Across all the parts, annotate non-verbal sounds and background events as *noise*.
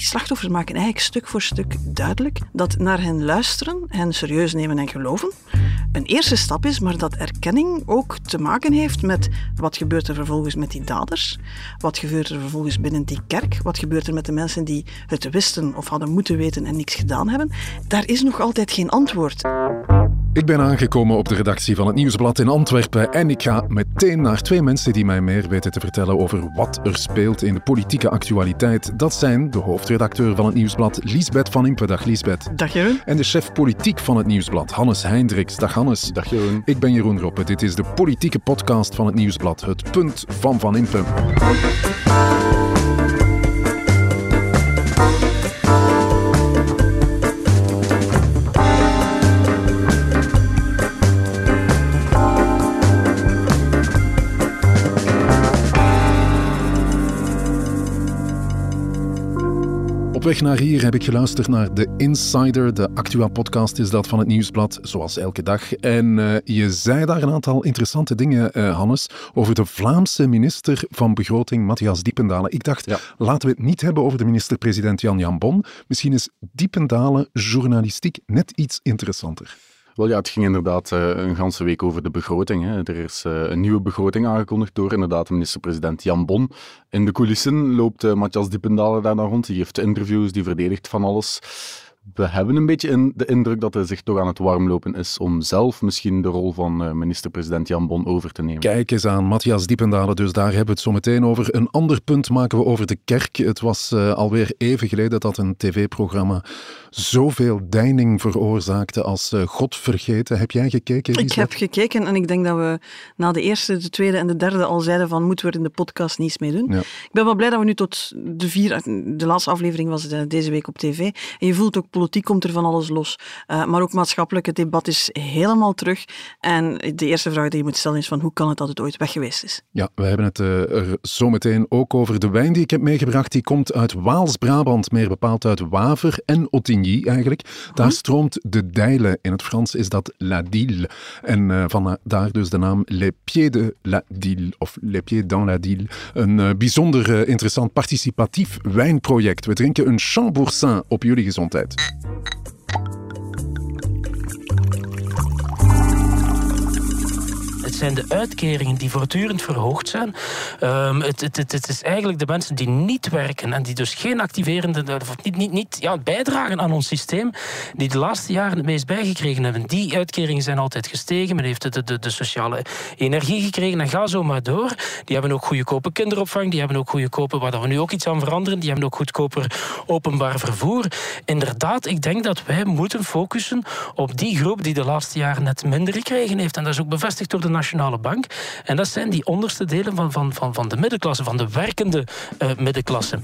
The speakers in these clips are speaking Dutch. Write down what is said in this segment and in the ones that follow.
die slachtoffers maken eigenlijk stuk voor stuk duidelijk dat naar hen luisteren, hen serieus nemen en geloven, een eerste stap is, maar dat erkenning ook te maken heeft met wat gebeurt er vervolgens met die daders, wat gebeurt er vervolgens binnen die kerk, wat gebeurt er met de mensen die het wisten of hadden moeten weten en niks gedaan hebben. Daar is nog altijd geen antwoord. Ik ben aangekomen op de redactie van het Nieuwsblad in Antwerpen en ik ga meteen naar twee mensen die mij meer weten te vertellen over wat er speelt in de politieke actualiteit. Dat zijn de hoofdredacteur van het Nieuwsblad, Liesbeth van Impe. Dag Liesbeth. Dag Jeroen. En de chef politiek van het Nieuwsblad, Hannes Heindriks. Dag Hannes. Dag Jeroen. Ik ben Jeroen Roppe. Dit is de politieke podcast van het Nieuwsblad, het punt van Van Impe. Op weg naar hier heb ik geluisterd naar The Insider, de Actua-podcast is dat van het Nieuwsblad, zoals elke dag. En uh, je zei daar een aantal interessante dingen, uh, Hannes, over de Vlaamse minister van Begroting, Matthias Diependalen. Ik dacht, ja. laten we het niet hebben over de minister-president Jan Jan Bon. Misschien is Diependalen journalistiek net iets interessanter. Wel ja, het ging inderdaad uh, een ganse week over de begroting. Hè. Er is uh, een nieuwe begroting aangekondigd door inderdaad minister-president Jan Bon. In de coulissen loopt uh, Matthias Dippendalen daar dan rond. Die geeft interviews, die verdedigt van alles we hebben een beetje in de indruk dat hij zich toch aan het warmlopen is om zelf misschien de rol van minister-president Jan Bon over te nemen. Kijk eens aan, Matthias Diependalen, dus daar hebben we het zo meteen over. Een ander punt maken we over de kerk. Het was uh, alweer even geleden dat een tv-programma zoveel deining veroorzaakte als uh, God vergeten. Heb jij gekeken? Ik heb gekeken en ik denk dat we na de eerste, de tweede en de derde al zeiden van moeten we er in de podcast niets mee doen. Ja. Ik ben wel blij dat we nu tot de vier, de laatste aflevering was deze week op tv. En je voelt ook politiek komt er van alles los. Uh, maar ook maatschappelijk, het debat is helemaal terug. En de eerste vraag die je moet stellen is van hoe kan het dat het ooit weg geweest is? Ja, we hebben het uh, er zo meteen ook over. De wijn die ik heb meegebracht, die komt uit Waals-Brabant, meer bepaald uit Waver en Ottigny eigenlijk. Daar stroomt de Deile. In het Frans is dat La Dille. En uh, van daar dus de naam Les Pieds de la Dille, of Les Pieds dans la Dille. Een bijzonder interessant participatief wijnproject. We drinken een Chamboursin op jullie gezondheid. ピッ! Zijn de uitkeringen die voortdurend verhoogd zijn. Um, het, het, het, is eigenlijk de mensen die niet werken en die dus geen activerende, of niet, niet, niet ja, bijdragen aan ons systeem, die de laatste jaren het meest bijgekregen hebben. Die uitkeringen zijn altijd gestegen. Men heeft de, de, de sociale energie gekregen en ga zo maar door. Die hebben ook goedkope kinderopvang, die hebben ook goedkope, waar we nu ook iets aan veranderen, die hebben ook goedkoper openbaar vervoer. Inderdaad, ik denk dat wij moeten focussen op die groep die de laatste jaren net minder gekregen heeft. En dat is ook bevestigd door de Nationale Bank. En dat zijn die onderste delen van, van, van, van de middenklasse, van de werkende uh, middenklasse.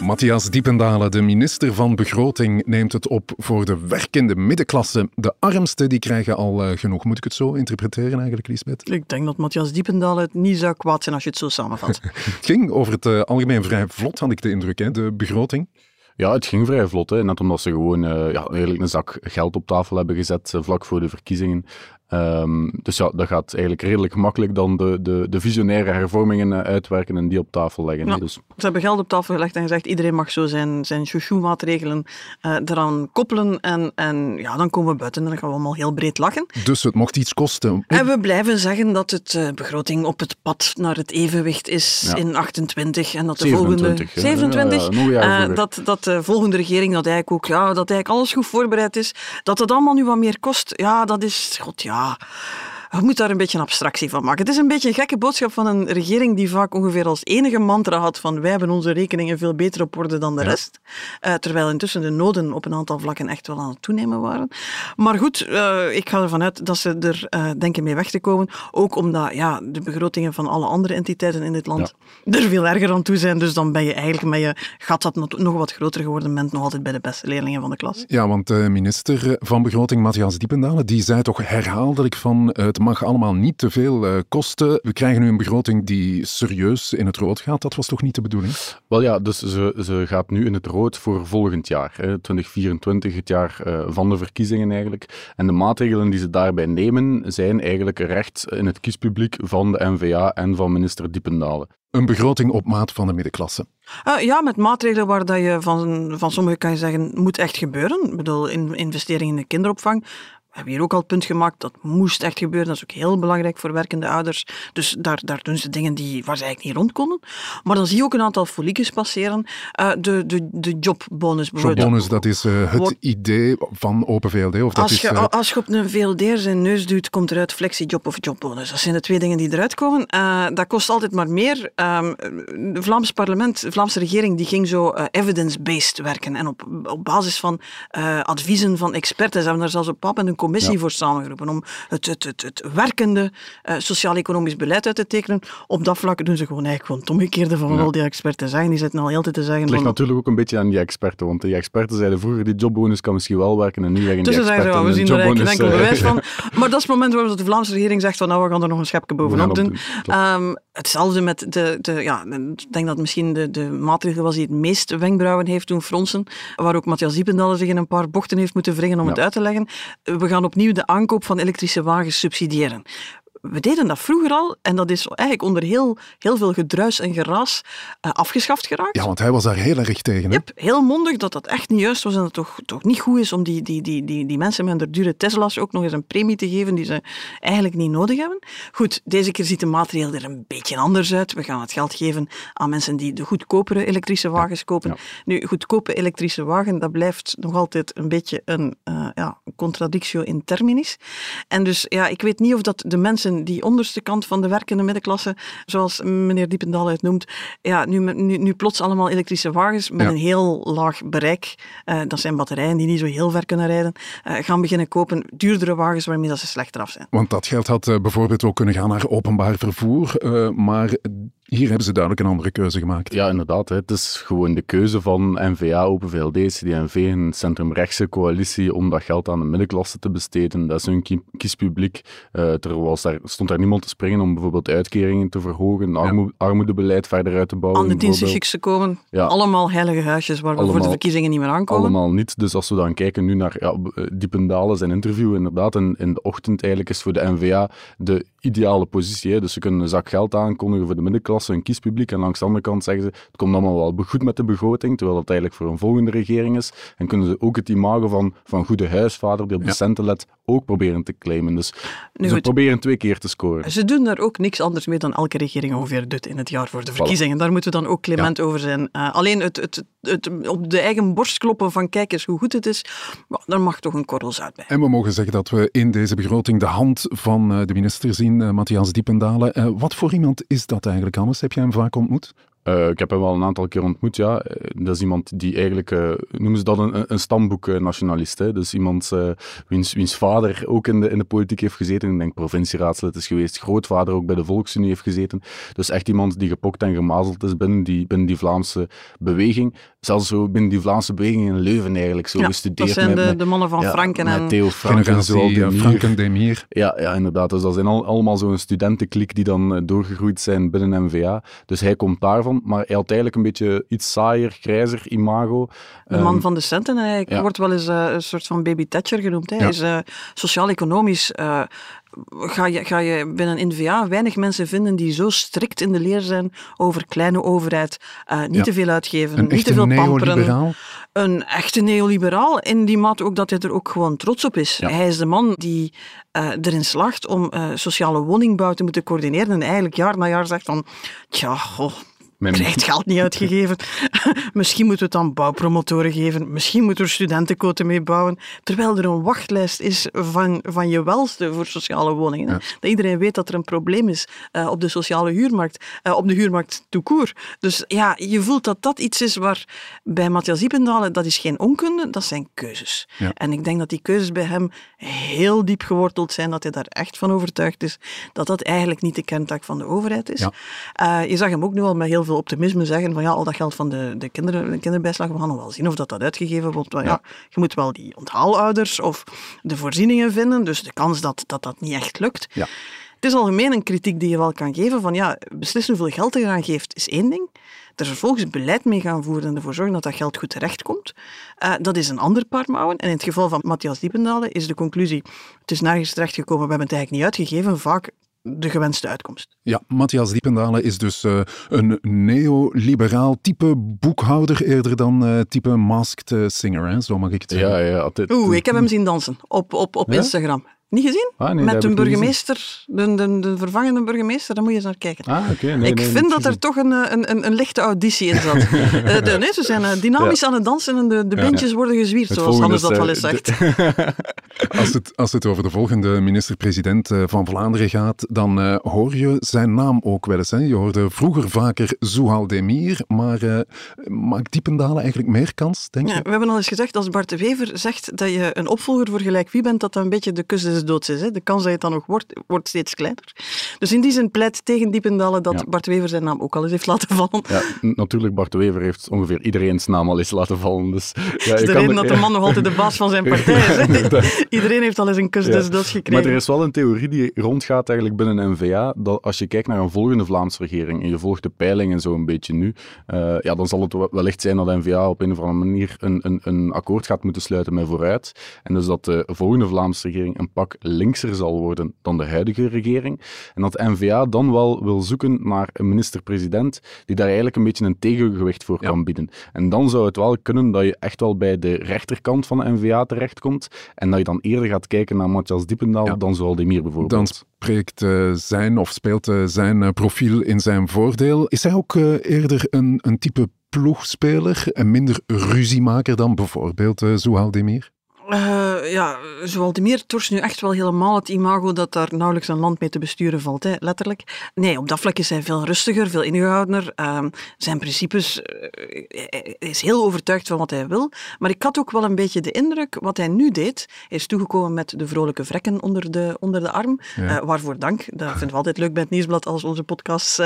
Matthias Diependalen, de minister van Begroting, neemt het op voor de werkende middenklasse. De armsten die krijgen al uh, genoeg. Moet ik het zo interpreteren eigenlijk, Lisbeth? Ik denk dat Matthias Diependalen het niet zou kwaad zijn als je het zo samenvat. *laughs* het ging over het uh, algemeen vrij vlot, had ik de indruk, hè, de begroting. Ja, het ging vrij vlot. Hè. Net omdat ze gewoon uh, ja, eigenlijk een zak geld op tafel hebben gezet uh, vlak voor de verkiezingen. Um, dus ja, dat gaat eigenlijk redelijk gemakkelijk dan de, de, de visionaire hervormingen uh, uitwerken en die op tafel leggen. Dus. Ze hebben geld op tafel gelegd en gezegd iedereen mag zo zijn, zijn chouchou-maatregelen eraan koppelen. En, en ja, dan komen we buiten en dan gaan we allemaal heel breed lachen. Dus het mocht iets kosten. En we blijven zeggen dat het begroting op het pad naar het evenwicht is ja. in 28 en dat de 27, volgende... 27? Ja, dat, dat de volgende regering dat eigenlijk ook, ja, dat eigenlijk alles goed voorbereid is. Dat het allemaal nu wat meer kost, ja, dat is, god ja. あ。Je moet daar een beetje een abstractie van maken. Het is een beetje een gekke boodschap van een regering die vaak ongeveer als enige mantra had van wij hebben onze rekeningen veel beter op orde dan de ja. rest. Uh, terwijl intussen de noden op een aantal vlakken echt wel aan het toenemen waren. Maar goed, uh, ik ga ervan uit dat ze er uh, denken mee weg te komen. Ook omdat ja, de begrotingen van alle andere entiteiten in dit land ja. er veel erger aan toe zijn. Dus dan ben je eigenlijk met je gat dat nog wat groter geworden bent nog altijd bij de beste leerlingen van de klas. Ja, want de minister van Begroting, Matthias Diependalen, die zei toch herhaaldelijk van het mag allemaal niet te veel uh, kosten. We krijgen nu een begroting die serieus in het rood gaat. Dat was toch niet de bedoeling? Wel ja, dus ze, ze gaat nu in het rood voor volgend jaar. Hè, 2024, het jaar uh, van de verkiezingen eigenlijk. En de maatregelen die ze daarbij nemen zijn eigenlijk recht in het kiespubliek van de NVA en van minister Diependalen. Een begroting op maat van de middenklasse. Uh, ja, met maatregelen waar dat je van, van sommigen kan je zeggen, moet echt gebeuren. Ik bedoel, in, investeringen in de kinderopvang we hebben hier ook al het punt gemaakt, dat moest echt gebeuren. Dat is ook heel belangrijk voor werkende ouders. Dus daar, daar doen ze dingen die, waar ze eigenlijk niet rond konden. Maar dan zie je ook een aantal foliekjes passeren. Uh, de, de, de jobbonus bijvoorbeeld. Jobbonus, dat is uh, het idee van Open VLD? Of dat als, je, is, uh... als je op een VLD zijn neus duwt, komt eruit flexiejob of jobbonus. Dat zijn de twee dingen die eruit komen. dat kost altijd maar meer. Um, de Vlaams parlement, de Vlaamse regering, die ging zo evidence-based werken. En op, op basis van adviezen van experten. Ze hebben daar zelfs op pap en een commissie voor samengeroepen om het, het, het, het werkende uh, sociaal-economisch beleid uit te tekenen. Op dat vlak doen ze gewoon eigenlijk gewoon het omgekeerde van al die experten zeggen. Die zitten al heel tijd te zeggen... Het ligt natuurlijk ook een beetje aan die experten, want die experten zeiden vroeger die jobbonus kan misschien wel werken en nu zeggen dus die experten... Dus we zien er eigenlijk geen enkel eh, bewijs van. *laughs* Maar dat is het moment waarop de Vlaamse regering zegt van nou, we gaan er nog een schepje bovenop doen. Um, hetzelfde met de, de... Ja, ik denk dat misschien de, de maatregel was die het meest wenkbrauwen heeft doen fronsen, waar ook Matthias Diependalle zich in een paar bochten heeft moeten wringen om het uit te leggen. We gaan opnieuw de aankoop van elektrische wagens subsidiëren we deden dat vroeger al en dat is eigenlijk onder heel, heel veel gedruis en geraas uh, afgeschaft geraakt. Ja, want hij was daar heel erg tegen. Hè? Yep, heel mondig dat dat echt niet juist was en dat het toch, toch niet goed is om die, die, die, die, die mensen met hun dure Tesla's ook nog eens een premie te geven die ze eigenlijk niet nodig hebben. Goed, deze keer ziet de maatregel er een beetje anders uit. We gaan het geld geven aan mensen die de goedkopere elektrische wagens kopen. Ja. Nu, goedkope elektrische wagen, dat blijft nog altijd een beetje een uh, ja, contradictio in terminis. En dus ja, ik weet niet of dat de mensen die onderste kant van de werkende middenklasse, zoals meneer Diependal het noemt, ja, nu, nu, nu plots allemaal elektrische wagens met een heel laag bereik, uh, dat zijn batterijen die niet zo heel ver kunnen rijden, uh, gaan beginnen kopen duurdere wagens waarmee dat ze slechter af zijn. Want dat geld had uh, bijvoorbeeld ook kunnen gaan naar openbaar vervoer, maar hier hebben ze duidelijk een andere keuze gemaakt. Ja, inderdaad. Hè. Het is gewoon de keuze van NVA, Open VLD, CD&V, een centrumrechtse coalitie om dat geld aan de middenklasse te besteden. Dat is hun kiespubliek. Uh, er was daar, stond daar niemand te springen om bijvoorbeeld uitkeringen te verhogen, armo armoedebeleid verder uit te bouwen. Aan de dienstenchiks komen. Ja. Allemaal heilige huisjes waar we voor de verkiezingen niet meer aankomen. Allemaal niet. Dus als we dan kijken nu naar ja, eh, Diependalen zijn interview, inderdaad, in, in de ochtend eigenlijk is voor de NVA de ideale positie. Hè. Dus ze kunnen een zak geld aankondigen voor de middenklasse, hun kiespubliek. En langs de andere kant zeggen ze, het komt allemaal wel goed met de begroting, terwijl dat eigenlijk voor een volgende regering is. En kunnen ze ook het imago van, van goede huisvader, die op de centen let, ook proberen te claimen. Dus nu ze proberen twee keer te scoren. Ze doen daar ook niks anders mee dan elke regering ongeveer doet in het jaar voor de verkiezingen. Daar moeten we dan ook clement over zijn. Uh, alleen het, het, het, op de eigen borst kloppen van kijk eens hoe goed het is, daar mag toch een korrel zout bij. En we mogen zeggen dat we in deze begroting de hand van eh, de minister zien, uh, Matthias Diependalen. Uh, wat voor iemand is dat eigenlijk, Hannes? Heb jij hem vaak ontmoet? Uh, ik heb hem wel een aantal keer ontmoet, ja. Dat is iemand die eigenlijk, uh, noemen ze dat een, een stamboeknationalist. Hè? Dus iemand uh, wiens, wiens vader ook in de, in de politiek heeft gezeten. Ik denk provincieraadslid is geweest. Grootvader ook bij de Volksunie heeft gezeten. Dus echt iemand die gepokt en gemazeld is binnen die, binnen die Vlaamse beweging. Zelfs zo binnen die Vlaamse beweging in Leuven eigenlijk. Zo ja, gestudeerd dat zijn met, de, de mannen van ja, Franken en... Theo Frank en zo. Franken Demir. Ja, ja, inderdaad. Dus dat zijn al, allemaal zo'n studentenklik die dan doorgegroeid zijn binnen NVA. Dus hij komt daarvan. Maar hij had eigenlijk een beetje iets saaier, grijzer imago. De man um, van de centen. Hij ja. wordt wel eens uh, een soort van baby Thatcher genoemd. Ja. Hij is uh, sociaal-economisch... Uh, ga je, ga je binnen NVA weinig mensen vinden die zo strikt in de leer zijn over kleine overheid, uh, niet ja. te veel uitgeven, een niet te veel pamperen. Een echte neoliberaal, in die mate ook dat hij er ook gewoon trots op is. Ja. Hij is de man die uh, erin slaagt om uh, sociale woningbouw te moeten coördineren en eigenlijk jaar na jaar zegt van, tja, goh, men krijgt geld niet uitgegeven. *laughs* misschien moeten we het aan bouwpromotoren geven. Misschien moeten we studentenkoten mee bouwen. Terwijl er een wachtlijst is van, van je welste voor sociale woningen. Ja. Dat iedereen weet dat er een probleem is uh, op de sociale huurmarkt. Uh, op de huurmarkt toekoer. Dus ja, je voelt dat dat iets is waar bij Matthias Iependalen, dat is geen onkunde, dat zijn keuzes. Ja. En ik denk dat die keuzes bij hem heel diep geworteld zijn, dat hij daar echt van overtuigd is dat dat eigenlijk niet de kerntaak van de overheid is. Ja. Uh, je zag hem ook nu al met heel heel veel optimisme zeggen van ja, al dat geld van de, de, kinderen, de kinderbijslag, we gaan nog wel zien of dat, dat uitgegeven wordt. Ja, je moet wel die onthaalouders of de voorzieningen vinden, dus de kans dat dat, dat niet echt lukt. Ja. Het is algemeen een kritiek die je wel kan geven van ja, beslissen hoeveel geld je eraan geeft is één ding. Er vervolgens beleid mee gaan voeren en ervoor zorgen dat dat geld goed terechtkomt, uh, dat is een ander paar mouwen. En in het geval van Matthias Diependalen is de conclusie, het is nergens terechtgekomen, we hebben het eigenlijk niet uitgegeven, vaak de gewenste uitkomst. Ja, Matthias Diependalen is dus uh, een neoliberaal type boekhouder eerder dan uh, type masked singer, hè? zo mag ik het zeggen. Ja, ja, Oeh, ik heb hem zien dansen op, op, op Ja? Instagram. Niet gezien? Ah, nee, Met een burgemeester, de, de, de vervangende burgemeester, daar moet je eens naar kijken. Ah, nee, ik nee, vind dat er toch een, eh, een, een, een lichte auditie in zat. *laughs* Eh, de, nee, ze zijn eh, dynamisch aan het dansen en de, de beentjes worden gezwierd, Het zoals Hannes dat wel eens zegt. *laughs* Als het, als het over de volgende minister-president eh, van Vlaanderen gaat, dan eh, hoor je zijn naam ook wel eens. Hè? Je hoorde vroeger vaker Zouhal Demir, maar eh, maakt Diependalen eigenlijk meer kans, denk je? Ja, we hebben al eens gezegd, als Bart de Wever zegt dat je een opvolger voor gelijk wie bent, dat dat een beetje de kus is. Hè? De kans dat je het dan nog wordt, wordt steeds kleiner. Dus in die zin pleit tegen Diependalen dat Ja. Bart Wever zijn naam ook al eens heeft laten vallen. Ja, natuurlijk, Bart Wever heeft ongeveer iedereen's naam al eens laten vallen. Dus, ja, *laughs* Dat is de reden er- dat de man nog altijd de baas van zijn partij is. Hè? *laughs* Iedereen heeft al eens een kus des doods gekregen. Maar er is wel een theorie die rondgaat eigenlijk binnen N-VA, dat als je kijkt naar een volgende Vlaamse regering en je volgt de peilingen zo een beetje nu, eh, ja, dan zal het wel- wellicht zijn dat N-VA op een of andere manier een, een, een akkoord gaat moeten sluiten met Vooruit. En dus dat de volgende Vlaamse regering een pak linkser zal worden dan de huidige regering. En dat N-VA dan wel wil zoeken naar een minister-president die daar eigenlijk een beetje een tegengewicht voor Ja. kan bieden. En dan zou het wel kunnen dat je echt wel bij de rechterkant van de N-VA terechtkomt en dat je dan eerder gaat kijken naar Matthias Diependaal Ja. dan zoal Demir bijvoorbeeld. Dan spreekt eh, zijn of speelt eh, zijn eh, profiel in zijn voordeel. Is hij ook eerder een, een type ploegspeler en minder ruziemaker dan bijvoorbeeld uh, Demir? Uh, ja, Zwaldemir torst nu echt wel helemaal het imago dat daar nauwelijks een land mee te besturen valt, hè, letterlijk. Nee, op dat vlak is hij veel rustiger, veel ingehoudener. Uh, zijn principes, uh, hij is heel overtuigd van wat hij wil. Maar ik had ook wel een beetje de indruk, wat hij nu deed, hij is toegekomen met de vrolijke vrekken onder de, onder de arm. Ja. Uh, waarvoor dank. Dat vinden we altijd leuk bij het Nieuwsblad als onze podcasts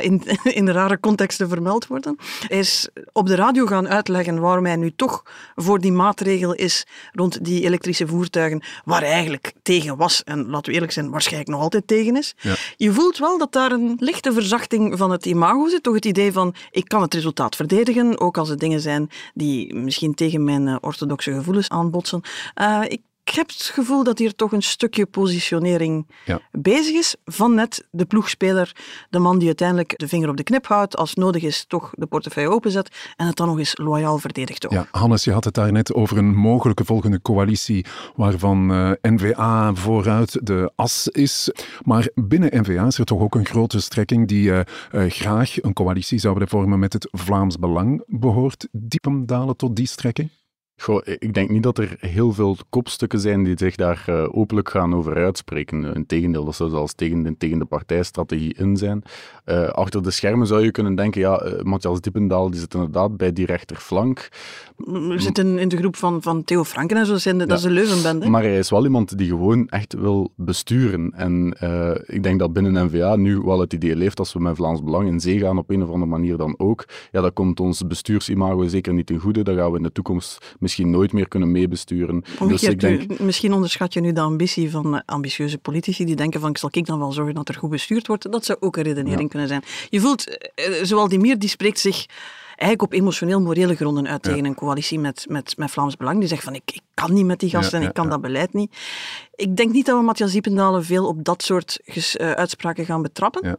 in, *laughs* in rare contexten vermeld worden. Hij is op de radio gaan uitleggen waarom hij nu toch voor die maatregel is rond die elektrische voertuigen, waar eigenlijk tegen was en laten we eerlijk zijn, waarschijnlijk nog altijd tegen is. Ja. Je voelt wel dat daar een lichte verzachting van het imago zit, toch het idee van ik kan het resultaat verdedigen, ook als het dingen zijn die misschien tegen mijn uh, orthodoxe gevoelens aanbotsen. Uh, ik ik heb het gevoel dat hier toch een stukje positionering ja. bezig is van net de ploegspeler, de man die uiteindelijk de vinger op de knip houdt, als nodig is toch de portefeuille openzet en het dan nog eens loyaal verdedigt. Ook. Ja, Hannes, je had het daar net over een mogelijke volgende coalitie waarvan uh, N-VA vooruit de as is. Maar binnen N-VA is er toch ook een grote strekking die uh, uh, graag een coalitie zou willen vormen met het Vlaams Belang. Behoort Diependalen tot die strekking? Goh, ik denk niet dat er heel veel kopstukken zijn die zich daar uh, openlijk gaan over uitspreken. Integendeel, dat zou zelfs tegen de, tegen de partijstrategie in zijn. Uh, achter de schermen zou je kunnen denken, ja, uh, Matthias Diependaal die zit inderdaad bij die rechterflank. We zitten in de groep van, van Theo Franken en zo, zijn de, ja. dat is de Leuvenbende. Maar hij is wel iemand die gewoon echt wil besturen. En ik denk dat binnen N-VA nu wel het idee leeft, als we met Vlaams Belang in zee gaan op een of andere manier dan ook, ja, dat komt ons bestuursimago zeker niet ten goede. Dat gaan we in de toekomst misschien nooit meer kunnen meebesturen. Dus ik denk... Misschien onderschat je nu de ambitie van ambitieuze politici die denken van, zal ik dan wel zorgen dat er goed bestuurd wordt? Dat zou ook een redenering ja. kunnen zijn. Je voelt, zowel die Mier, die spreekt zich eigenlijk op emotioneel-morele gronden uit tegen ja. een coalitie met, met, met Vlaams Belang. Die zegt van, ik, ik kan niet met die gasten ja, ik kan dat beleid niet. Ik denk niet dat we Matthias Diependalen veel op dat soort ges, uh, uitspraken gaan betrappen.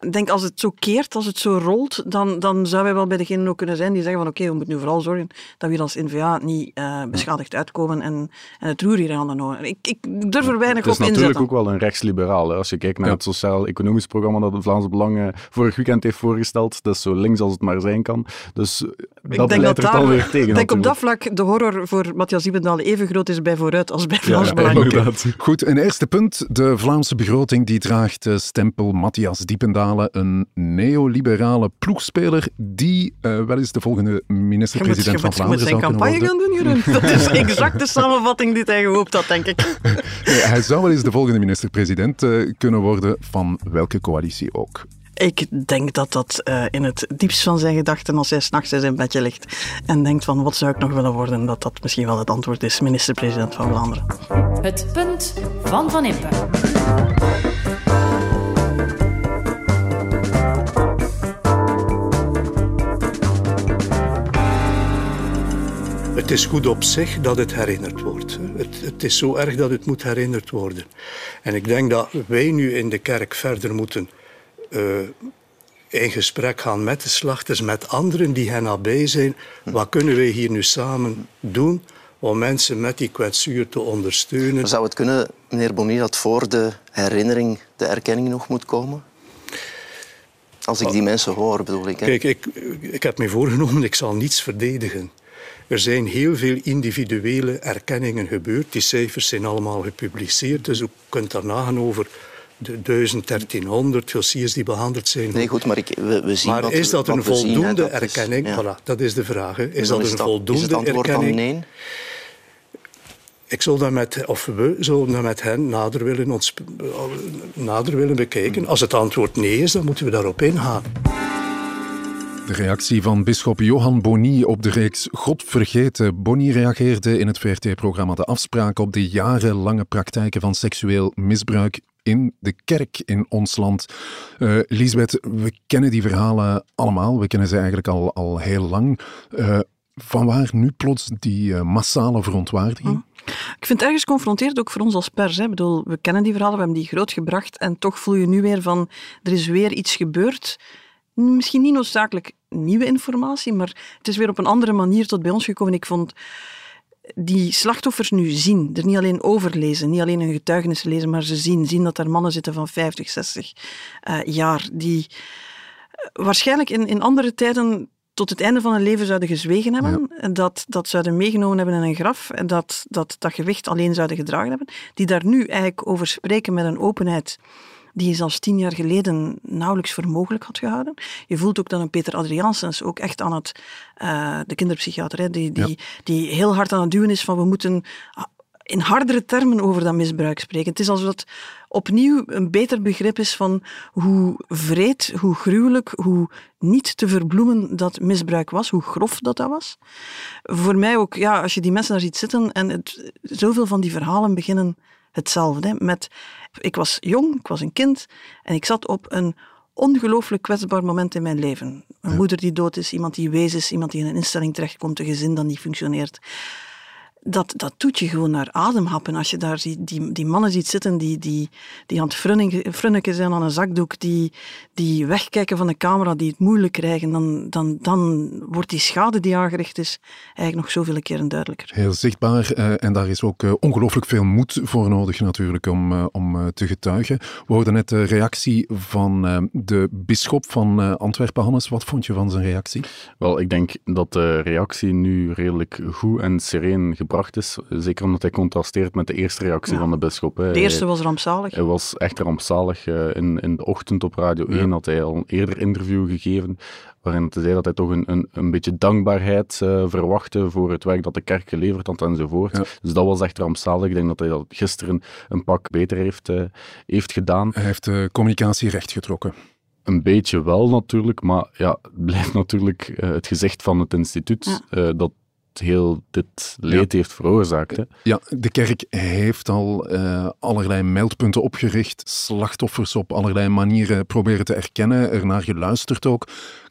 Ik denk als het zo keert, als het zo rolt, dan, dan zou wij wel bij degenen ook kunnen zijn die zeggen van oké, okay, we moeten nu vooral zorgen dat we hier als NVA niet uh, beschadigd uitkomen en, en het roer hier aan de houden. Ik, ik durf er weinig op inzetten. Het is natuurlijk ook wel een rechtsliberaal. Hè? Als je kijkt naar ja. het sociaal-economisch programma dat het Vlaamse Belang uh, vorig weekend heeft voorgesteld, dat is zo links als het maar zijn kan. Dus ik dat denk dat er daar, dan weer tegen. Ik denk op dat vlak de horror voor Matthias Diebendalen even groot is bij Vooruit als bij Vlaams ja, Belang. Inderdaad. Goed, een eerste punt. De Vlaamse begroting die draagt de stempel Matthias Diependalen, een neoliberale ploegspeler die uh, wel eens de volgende minister-president van Vlaanderen zou kunnen worden. Je moet zijn campagne gaan doen, Jeroen. Dat is exact de *laughs* samenvatting die hij gehoopt had, denk ik. Nee, hij zou wel eens de volgende minister-president uh, kunnen worden van welke coalitie ook. Ik denk dat dat uh, in het diepst van zijn gedachten als hij s'nachts in zijn bedje ligt en denkt van wat zou ik nog willen worden, dat dat misschien wel het antwoord is, minister-president van Vlaanderen. Het punt van Van Impe. Het is goed op zich dat het herinnerd wordt. Het, het, is zo erg dat het moet herinnerd worden. En ik denk dat wij nu in de kerk verder moeten uh, in gesprek gaan met de slachters, met anderen die hen nabij zijn. Wat kunnen wij hier nu samen doen om mensen met die kwetsuur te ondersteunen? zou het kunnen, meneer Bonnier, dat voor de herinnering de erkenning nog moet komen? Als ik die mensen hoor, bedoel ik. Hè? Kijk, ik, ik heb me voorgenomen, ik zal niets verdedigen. Er zijn heel veel individuele erkenningen gebeurd. Die cijfers zijn allemaal gepubliceerd, dus u kunt daar nagaan over de 1300 dossiers die behandeld zijn. Nee, goed, maar ik, we, we zien Maar is dat een voldoende erkenning? Voilà, dat is de vraag. Is dat een voldoende is het antwoord erkenning? Dan nee? Ik zal dat met, of we zullen dat met hen nader willen, ons, nader willen bekijken. Als het antwoord nee is, dan moeten we daarop ingaan. De reactie van bisschop Johan Boni op de reeks God vergeten. Boni reageerde in het VRT-programma De Afspraak op de jarenlange praktijken van seksueel misbruik in de kerk in ons land. Uh, Lisbeth, we kennen die verhalen allemaal. We kennen ze eigenlijk al, al heel lang. Uh, vanwaar nu plots die uh, massale verontwaardiging? Hm. Ik vind het ergens confronteerd, ook voor ons als pers. Hè. Ik bedoel, we kennen die verhalen, we hebben die groot gebracht en toch voel je nu weer van, er is weer iets gebeurd misschien niet noodzakelijk nieuwe informatie, maar het is weer op een andere manier tot bij ons gekomen. Ik vond die slachtoffers nu zien, er niet alleen over lezen, niet alleen hun getuigenissen lezen, maar ze zien, zien dat er mannen zitten van 50, 60 uh, jaar, die eh, waarschijnlijk in, in andere tijden tot het einde van hun leven zouden gezwegen hebben, en dat, dat zouden meegenomen hebben in een graf, en dat, dat dat gewicht alleen zouden gedragen hebben, die daar nu eigenlijk over spreken met een openheid die je zelfs tien jaar geleden nauwelijks voor mogelijk had gehouden. Je voelt ook dat een Peter Adriaansens ook echt aan het, uh, de kinderpsychiater, hè, die, die, die heel hard aan het duwen is van we moeten in hardere termen over dat misbruik spreken. Het is alsof het opnieuw een beter begrip is van hoe vreed, hoe gruwelijk, hoe niet te verbloemen dat misbruik was, hoe grof dat dat was. Voor mij ook, ja, als je die mensen daar ziet zitten en het, zoveel van die verhalen beginnen hetzelfde. Met, ik was jong, ik was een kind en ik zat op een ongelooflijk kwetsbaar moment in mijn leven. Een moeder die dood is, iemand die wees is, iemand die in een instelling terechtkomt, een gezin dat niet functioneert dat, dat doet je gewoon naar ademhappen. Als je daar die, die, die mannen ziet zitten die, die, die aan het frunniken zijn aan een zakdoek, die, die wegkijken van de camera, die het moeilijk krijgen, dan, dan, dan wordt die schade die aangericht is eigenlijk nog zoveel keren duidelijker. Heel zichtbaar uh, en daar is ook uh, ongelooflijk veel moed voor nodig natuurlijk om, uh, om te getuigen. We hoorden net de reactie van de bisschop van Antwerpen. Hannes, wat vond je van zijn reactie? Wel, ik denk dat de reactie nu redelijk goed en sereen gebracht is. Zeker omdat hij contrasteert met de eerste reactie van de bisschop. De eerste was rampzalig. Hij was echt rampzalig. Eh, in, in de ochtend op Radio 1 had hij al een eerder interview gegeven waarin hij zei dat hij toch een, een, een beetje dankbaarheid uh, verwachtte voor het werk dat de kerk geleverd had enzovoort. Dus dat was echt rampzalig. Ik denk dat hij dat gisteren een pak beter heeft, uh, heeft gedaan. Hij heeft de communicatie rechtgetrokken. Een beetje wel natuurlijk, maar ja, het blijft natuurlijk uh, het gezicht van het instituut ja. dat heel dit leed heeft veroorzaakt. Hè? Ja, de kerk heeft al uh, allerlei meldpunten opgericht, slachtoffers op allerlei manieren proberen te erkennen, ernaar geluisterd ook.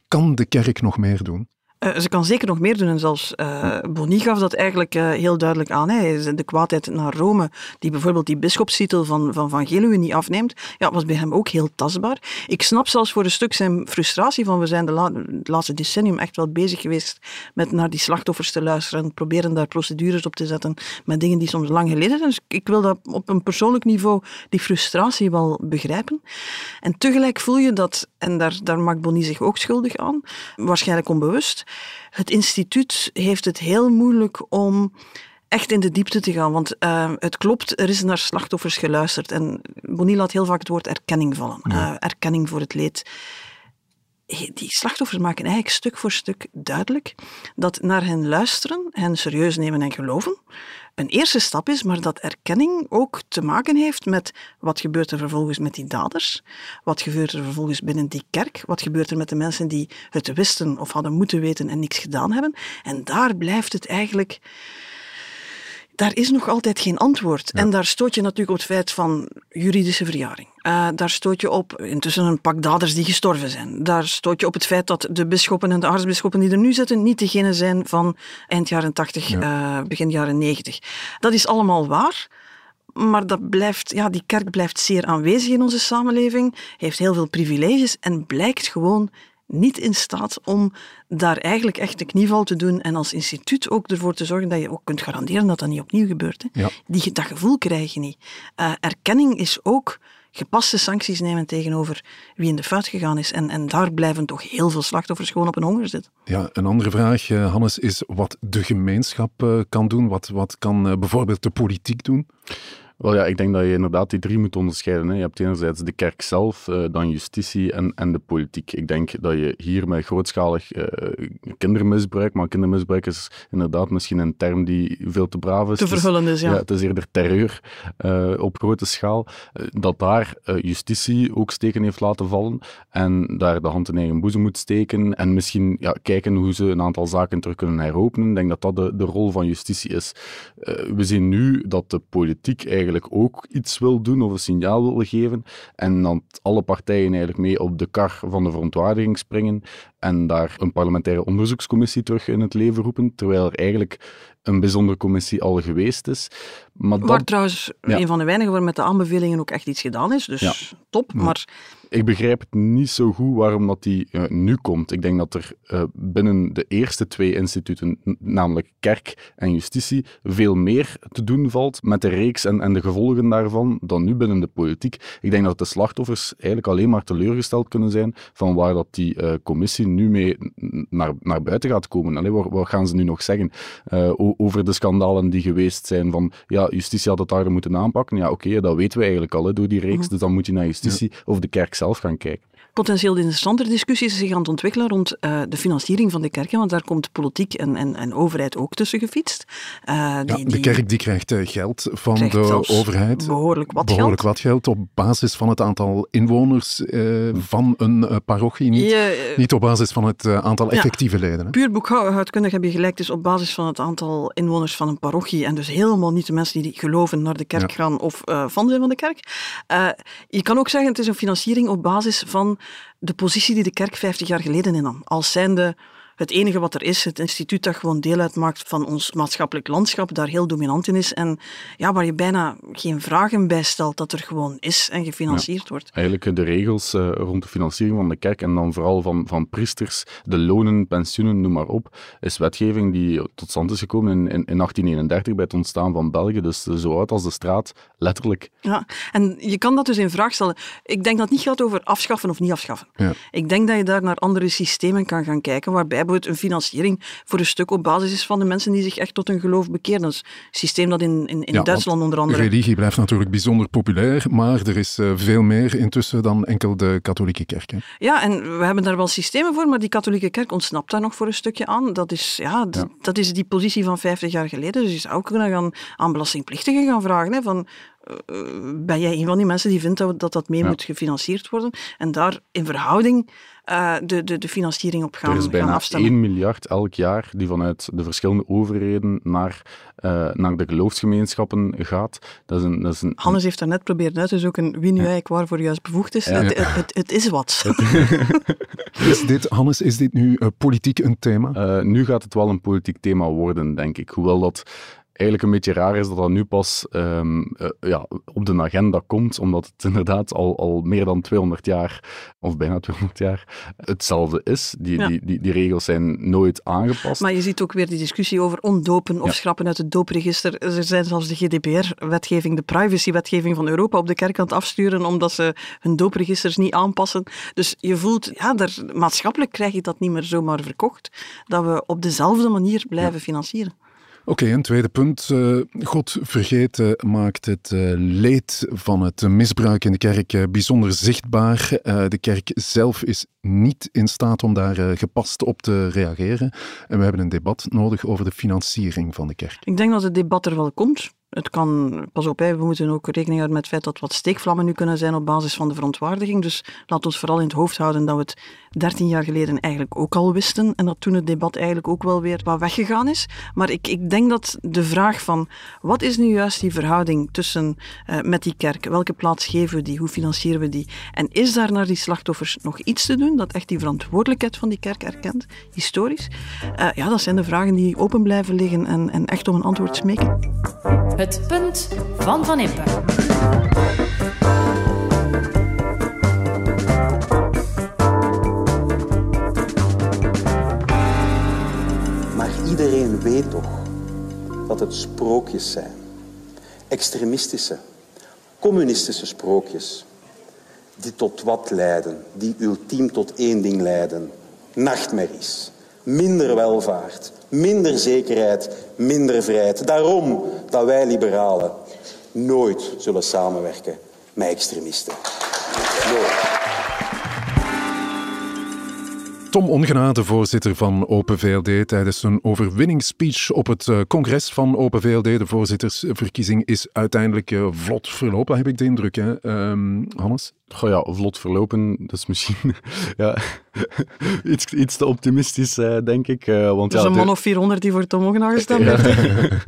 Kan de kerk nog meer doen? Uh, ze kan zeker nog meer doen. En zelfs uh, Boni gaf dat eigenlijk uh, heel duidelijk aan. Hè. De kwaadheid naar Rome, die bijvoorbeeld die bischopstitel van Van, van Geluwe niet afneemt, ja, was bij hem ook heel tastbaar. Ik snap zelfs voor een stuk zijn frustratie van we zijn de, laatste decennium echt wel bezig geweest met naar die slachtoffers te luisteren en proberen daar procedures op te zetten met dingen die soms lang geleden zijn. Dus ik wil dat op een persoonlijk niveau, die frustratie wel begrijpen. En tegelijk voel je dat, en daar, daar maakt Boni zich ook schuldig aan, waarschijnlijk onbewust, het instituut heeft het heel moeilijk om echt in de diepte te gaan. Want uh, het klopt, er is naar slachtoffers geluisterd. En Bonnie laat heel vaak het woord erkenning vallen. Uh, erkenning voor het leed. die slachtoffers maken eigenlijk stuk voor stuk duidelijk dat naar hen luisteren, hen serieus nemen en geloven, een eerste stap is, maar dat erkenning ook te maken heeft met wat gebeurt er vervolgens met die daders, wat gebeurt er vervolgens binnen die kerk, wat gebeurt er met de mensen die het wisten of hadden moeten weten en niks gedaan hebben. En daar blijft het eigenlijk daar is nog altijd geen antwoord. En daar stoot je natuurlijk op het feit van juridische verjaring. Uh, daar stoot je op intussen een pak daders die gestorven zijn. Daar stoot je op het feit dat de bisschoppen en de aartsbisschoppen die er nu zitten niet degene zijn van eind jaren 80, uh, begin jaren 90. Dat is allemaal waar. Maar dat blijft, ja, die kerk blijft zeer aanwezig in onze samenleving, heeft heel veel privileges en blijkt gewoon niet in staat om daar eigenlijk echt de knieval te doen en als instituut ook ervoor te zorgen dat je ook kunt garanderen dat dat niet opnieuw gebeurt. Hè. Die, dat gevoel krijg je niet. Uh, erkenning is ook gepaste sancties nemen tegenover wie in de fout gegaan is. En, en daar blijven toch heel veel slachtoffers gewoon op een honger zitten. Ja, een andere vraag, eh, Hannes, is wat de gemeenschap uh, kan doen. Wat, wat kan bijvoorbeeld de politiek doen? Wel ja, ik denk dat je inderdaad die drie moet onderscheiden. Hè. Je hebt enerzijds de kerk zelf, uh, dan justitie en, en de politiek. Ik denk dat je hier met grootschalig uh, kindermisbruik, maar kindermisbruik is inderdaad misschien een term die veel te braaf is. Te verhullend is, ja. ja. Het is eerder terreur uh, op grote schaal. dat daar justitie ook steken heeft laten vallen en daar de hand in eigen boezem moet steken en misschien ja, kijken hoe ze een aantal zaken terug kunnen heropenen. Ik denk dat dat de, de rol van justitie is. we zien nu dat de politiek eigenlijk eigenlijk ook iets wil doen of een signaal wil geven. En dan alle partijen eigenlijk mee op de kar van de verontwaardiging springen en daar een parlementaire onderzoekscommissie terug in het leven roepen, terwijl er eigenlijk een bijzondere commissie al geweest is. Maar Waar trouwens een van de weinigen waar met de aanbevelingen ook echt iets gedaan is, dus top. Maar ik begrijp het niet zo goed waarom dat die uh, nu komt. Ik denk dat er uh, binnen de eerste twee instituten, namelijk kerk en justitie, veel meer te doen valt met de reeks en, en de gevolgen daarvan dan nu binnen de politiek. Ik denk dat de slachtoffers eigenlijk alleen maar teleurgesteld kunnen zijn van waar dat die uh, commissie nu mee naar, naar buiten gaat komen. Allee, wat, wat gaan ze nu nog zeggen over de schandalen die geweest zijn van ja, justitie had het harder moeten aanpakken. Ja, oké, dat weten we eigenlijk al hè, door die reeks, mhm. dus dan moet je naar justitie of de kerk zelf gaan kijken potentieel interessante discussies zich aan het ontwikkelen rond uh, de financiering van de kerken, want daar komt politiek en, en, en overheid ook tussen gefietst. Uh, die, ja, de kerk die krijgt uh, geld van de overheid. Behoorlijk wat behoorlijk geld. wat geld op basis van het aantal inwoners van een parochie, niet, niet op basis van het aantal effectieve ja, leden. Hè? Puur boekhoudkundig heb je gelijk, dus op basis van het aantal inwoners van een parochie en dus helemaal niet de mensen die geloven naar de kerk gaan of van zijn van de kerk. je kan ook zeggen, het is een financiering op basis van de positie die de kerk 50 jaar geleden innam. Als zijnde het enige wat er is, het instituut dat gewoon deel uitmaakt van ons maatschappelijk landschap, daar heel dominant in is en ja, waar je bijna geen vragen bij stelt, dat er gewoon is en gefinancierd wordt. Eigenlijk de regels uh, rond de financiering van de kerk en dan vooral van, van priesters, de lonen, pensioenen, noem maar op, is wetgeving die tot stand is gekomen in, in, in 1831 bij het ontstaan van België, dus zo oud als de straat, letterlijk. Ja, en je kan dat dus in vraag stellen. Ik denk dat het niet gaat over afschaffen of niet afschaffen. Ja. Ik denk dat je daar naar andere systemen kan gaan kijken, waarbij bijvoorbeeld een financiering voor een stuk op basis is van de mensen die zich echt tot hun geloof bekeren. Dat is een systeem dat in, in, in Duitsland onder andere... Religie blijft natuurlijk bijzonder populair, maar er is uh, veel meer intussen dan enkel de katholieke kerk. Hè? Ja, en we hebben daar wel systemen voor, maar die katholieke kerk ontsnapt daar nog voor een stukje aan. Dat is, ja, ja. dat is die positie van 50 jaar geleden. Dus je zou kunnen gaan aan belastingplichtigen gaan vragen hè, van eh, ben jij een van die mensen die vindt dat dat, dat mee moet gefinancierd worden? En daar in verhouding uh, de, de, de financiering op gaan, er is bijna afstemmen. 1 miljard elk jaar die vanuit de verschillende overheden naar, uh, naar de geloofsgemeenschappen gaat. Dat is een, dat is een, Hannes heeft daarnet proberen uit te zoeken wie nu eigenlijk waarvoor juist bevoegd is. Ja. Het, het, het, het, is wat. *laughs* *laughs* is dit, Hannes, is dit nu uh, politiek een thema? nu gaat het wel een politiek thema worden, denk ik. Hoewel dat eigenlijk een beetje raar is dat dat nu pas um, uh, ja, op de agenda komt, omdat het *laughs* inderdaad al, al meer dan 200 jaar, of bijna 200 jaar, hetzelfde is. Die, ja. die, die, die, regels zijn nooit aangepast. Maar je ziet ook weer die discussie over ondopen of ja. schrappen uit het doopregister. Er zijn zelfs de GDPR-wetgeving, de privacy-wetgeving van Europa op de kerk aan het afsturen, omdat ze hun doopregisters niet aanpassen. Dus je voelt, ja, daar, maatschappelijk krijg je dat niet meer zomaar verkocht, dat we op dezelfde manier blijven financieren. Oké, een tweede punt. Uh, God vergeten maakt het uh, leed van het misbruik in de kerk uh, bijzonder zichtbaar. de kerk zelf is niet in staat om daar gepast op te reageren. En we hebben een debat nodig over de financiering van de kerk. Ik denk dat het debat er wel komt. Het kan, pas op, we moeten ook rekening houden met het feit dat wat steekvlammen nu kunnen zijn op basis van de verontwaardiging. Dus laat ons vooral in het hoofd houden dat we het 13 jaar geleden eigenlijk ook al wisten en dat toen het debat eigenlijk ook wel weer wat weggegaan is. Maar ik, ik denk dat de vraag van wat is nu juist die verhouding tussen uh, met die kerk, welke plaats geven we die, hoe financieren we die en is daar naar die slachtoffers nog iets te doen dat echt die verantwoordelijkheid van die kerk erkent, historisch? Uh, ja, dat zijn de vragen die open blijven liggen en, en echt om een antwoord smeken. Het punt van Van Impe. Maar iedereen weet toch dat het sprookjes zijn. Extremistische, communistische sprookjes. Die tot wat leiden? Die ultiem tot één ding leiden. Nachtmerries. Minder welvaart, minder zekerheid, minder vrijheid. Daarom dat wij liberalen nooit zullen samenwerken met extremisten. Tom Ongena, de voorzitter van Open VLD, tijdens een overwinningsspeech op het eh, congres van Open VLD. De voorzittersverkiezing is uiteindelijk uh, vlot verlopen, heb ik de indruk. Hè? Um, Hannes? Goh ja, vlot verlopen, dat is misschien *laughs* ja, *laughs* iets, iets te optimistisch, uh, denk ik. Uh, want, er is ja, een man of 400 die voor Tom Ongena gestemd heeft.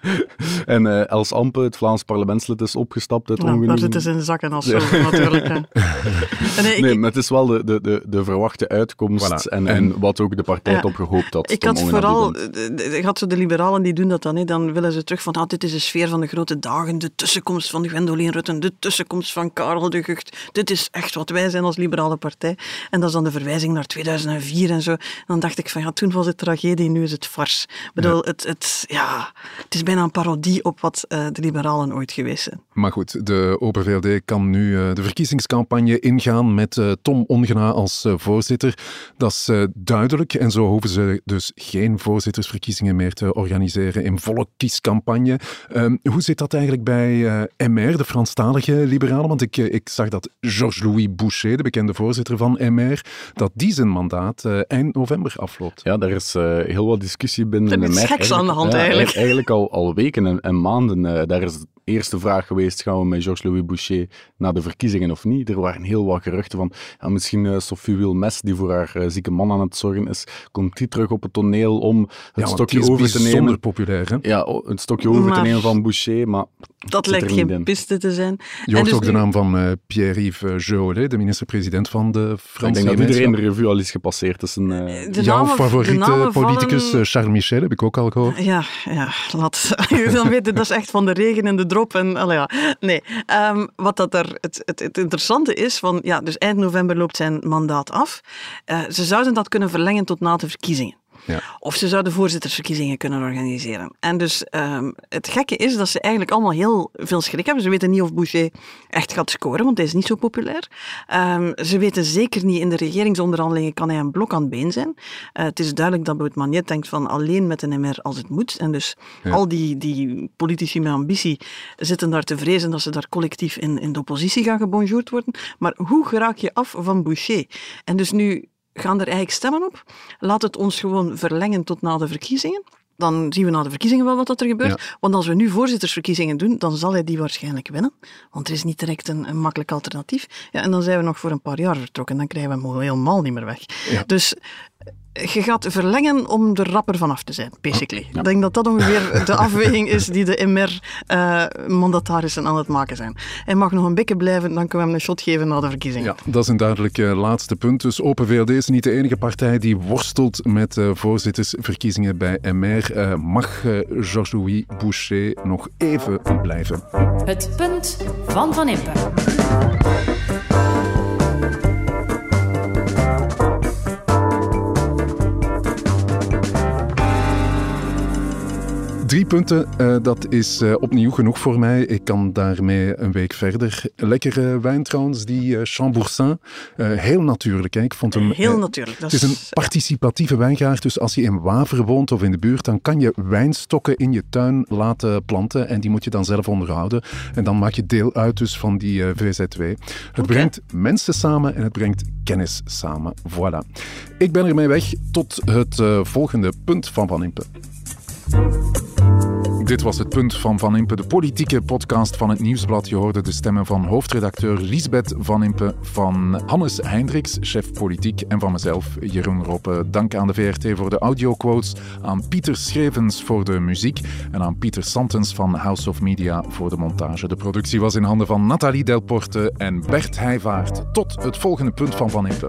*laughs* en uh, Els Ampe, het Vlaams parlementslid, is opgestapt uit nou, ongeveer... Daar zitten ze in zakken als zo, natuurlijk. nee, ik, nee, maar het is wel de, de, de, de verwachte uitkomst voilà. en, en, wat ook de partij ja, op gehoopt had. Ik had vooral... Ik had zo de liberalen die doen dat dan, hè, dan willen ze terug van ah, dit is de sfeer van de grote dagen, de tussenkomst van Gwendoline Rutten, de tussenkomst van Karel de Gucht, dit is echt wat wij zijn als liberale partij. En dat is dan de verwijzing naar 2004 en zo. Dan dacht ik van, ja, toen was het tragedie, nu is het fars. Ik bedoel, ja. Het, het, ja, het is bijna een parodie op wat uh, de liberalen ooit geweest zijn. Maar goed, de Open VLD kan nu uh, de verkiezingscampagne ingaan met uh, Tom Ongena als voorzitter. Dat is duidelijk en zo hoeven ze dus geen voorzittersverkiezingen meer te organiseren in volle kiescampagne. Ehm, hoe zit dat eigenlijk bij MR, de Franstalige liberalen? Want ik, ik zag dat Georges-Louis Boucher, de bekende voorzitter van MR, dat die zijn mandaat uh, eind november afloopt. Ja, daar is uh, heel wat discussie binnen de MR. Er is geks aan de hand ja, eigenlijk. Eigenlijk al, al weken en, en maanden. Uh, daar is eerste vraag geweest, gaan we met Georges-Louis Boucher naar de verkiezingen of niet? Er waren heel wat geruchten van, ja, misschien Sophie Wilmes, die voor haar zieke man aan het zorgen is, komt die terug op het toneel om het ja, stokje over te nemen. populair, hè? Ja, het stokje over Maar- te nemen van Boucher, maar Dat lijkt geen in. piste te zijn. Je hoort dus ook de naam van eh, Pierre-Yves Jolet, de minister-president van de Franse ik denk dat iedereen de revue al is gepasseerd. Dus een, eh, De Jouw namen- favoriete politicus, vallen- eh, Charles Michel, heb ik ook al gehoord. Ja, ja, laat. Dan weet je, dat is echt van de regen en de drop. En, ja. Nee, ehm, wat dat er, het, het, het interessante is, van, ja, dus eind november loopt zijn mandaat af. Eh, ze zouden dat kunnen verlengen tot na de verkiezingen. Ja. Of ze zouden voorzittersverkiezingen kunnen organiseren. En dus ehm, het gekke is dat ze eigenlijk allemaal heel veel schrik hebben. Ze weten niet of Boucher echt gaat scoren, want hij is niet zo populair. Ehm, ze weten zeker niet, in de regeringsonderhandelingen kan hij een blok aan het been zijn. Eh, het is duidelijk dat Bout Magnet denkt van alleen met een MR als het moet. En dus Ja. al die, die politici met ambitie zitten daar te vrezen dat ze daar collectief in, in de oppositie gaan gebonjourd worden. Maar hoe geraak je af van Boucher? En dus nu gaan er eigenlijk stemmen op. Laat het ons gewoon verlengen tot na de verkiezingen. Dan zien we na de verkiezingen wel wat dat er gebeurt. Want als we nu voorzittersverkiezingen doen, dan zal hij die waarschijnlijk winnen. Want er is niet direct een, een makkelijk alternatief. Ja, en dan zijn we nog voor een paar jaar vertrokken. Dan krijgen we hem helemaal niet meer weg. Ja. Dus je gaat verlengen om er rapper vanaf te zijn, basically. Ik denk dat dat ongeveer de afweging is die de MR-mandatarissen aan het maken zijn. Hij mag nog een beetje blijven, dan kunnen we hem een shot geven na de verkiezingen. Ja, dat is een duidelijk eh, laatste punt. Dus Open VLD is niet de enige partij die worstelt met eh, voorzittersverkiezingen bij MR. Eh, mag eh, Georges-Louis Boucher nog even blijven? Het punt van Van Impe. Drie punten, uh, dat is uh, opnieuw genoeg voor mij. Ik kan daarmee een week verder. Lekkere wijn trouwens, die uh, Chamboursin. heel natuurlijk. Hè. Ik vond hem, heel natuurlijk. Dat het is een participatieve wijngaard. Dus als je in Waver woont of in de buurt, dan kan je wijnstokken in je tuin laten planten. En die moet je dan zelf onderhouden. En dan maak je deel uit dus van die VZW. Het okay. brengt mensen samen en het brengt kennis samen. Voilà. Ik ben ermee weg tot het volgende punt van Van Impe. Dit was het punt van Van Impe, de politieke podcast van het Nieuwsblad. Je hoorde de stemmen van hoofdredacteur Lisbeth Van Impe, van Hannes Hendricks, chef politiek, en van mezelf, Jeroen Roppe. Dank aan de VRT voor de audioquotes, aan Pieter Schrevens voor de muziek en aan Pieter Santens van House of Media voor de montage. De productie was in handen van Nathalie Delporte en Bert Heijvaart. Tot het volgende punt van Van Impe.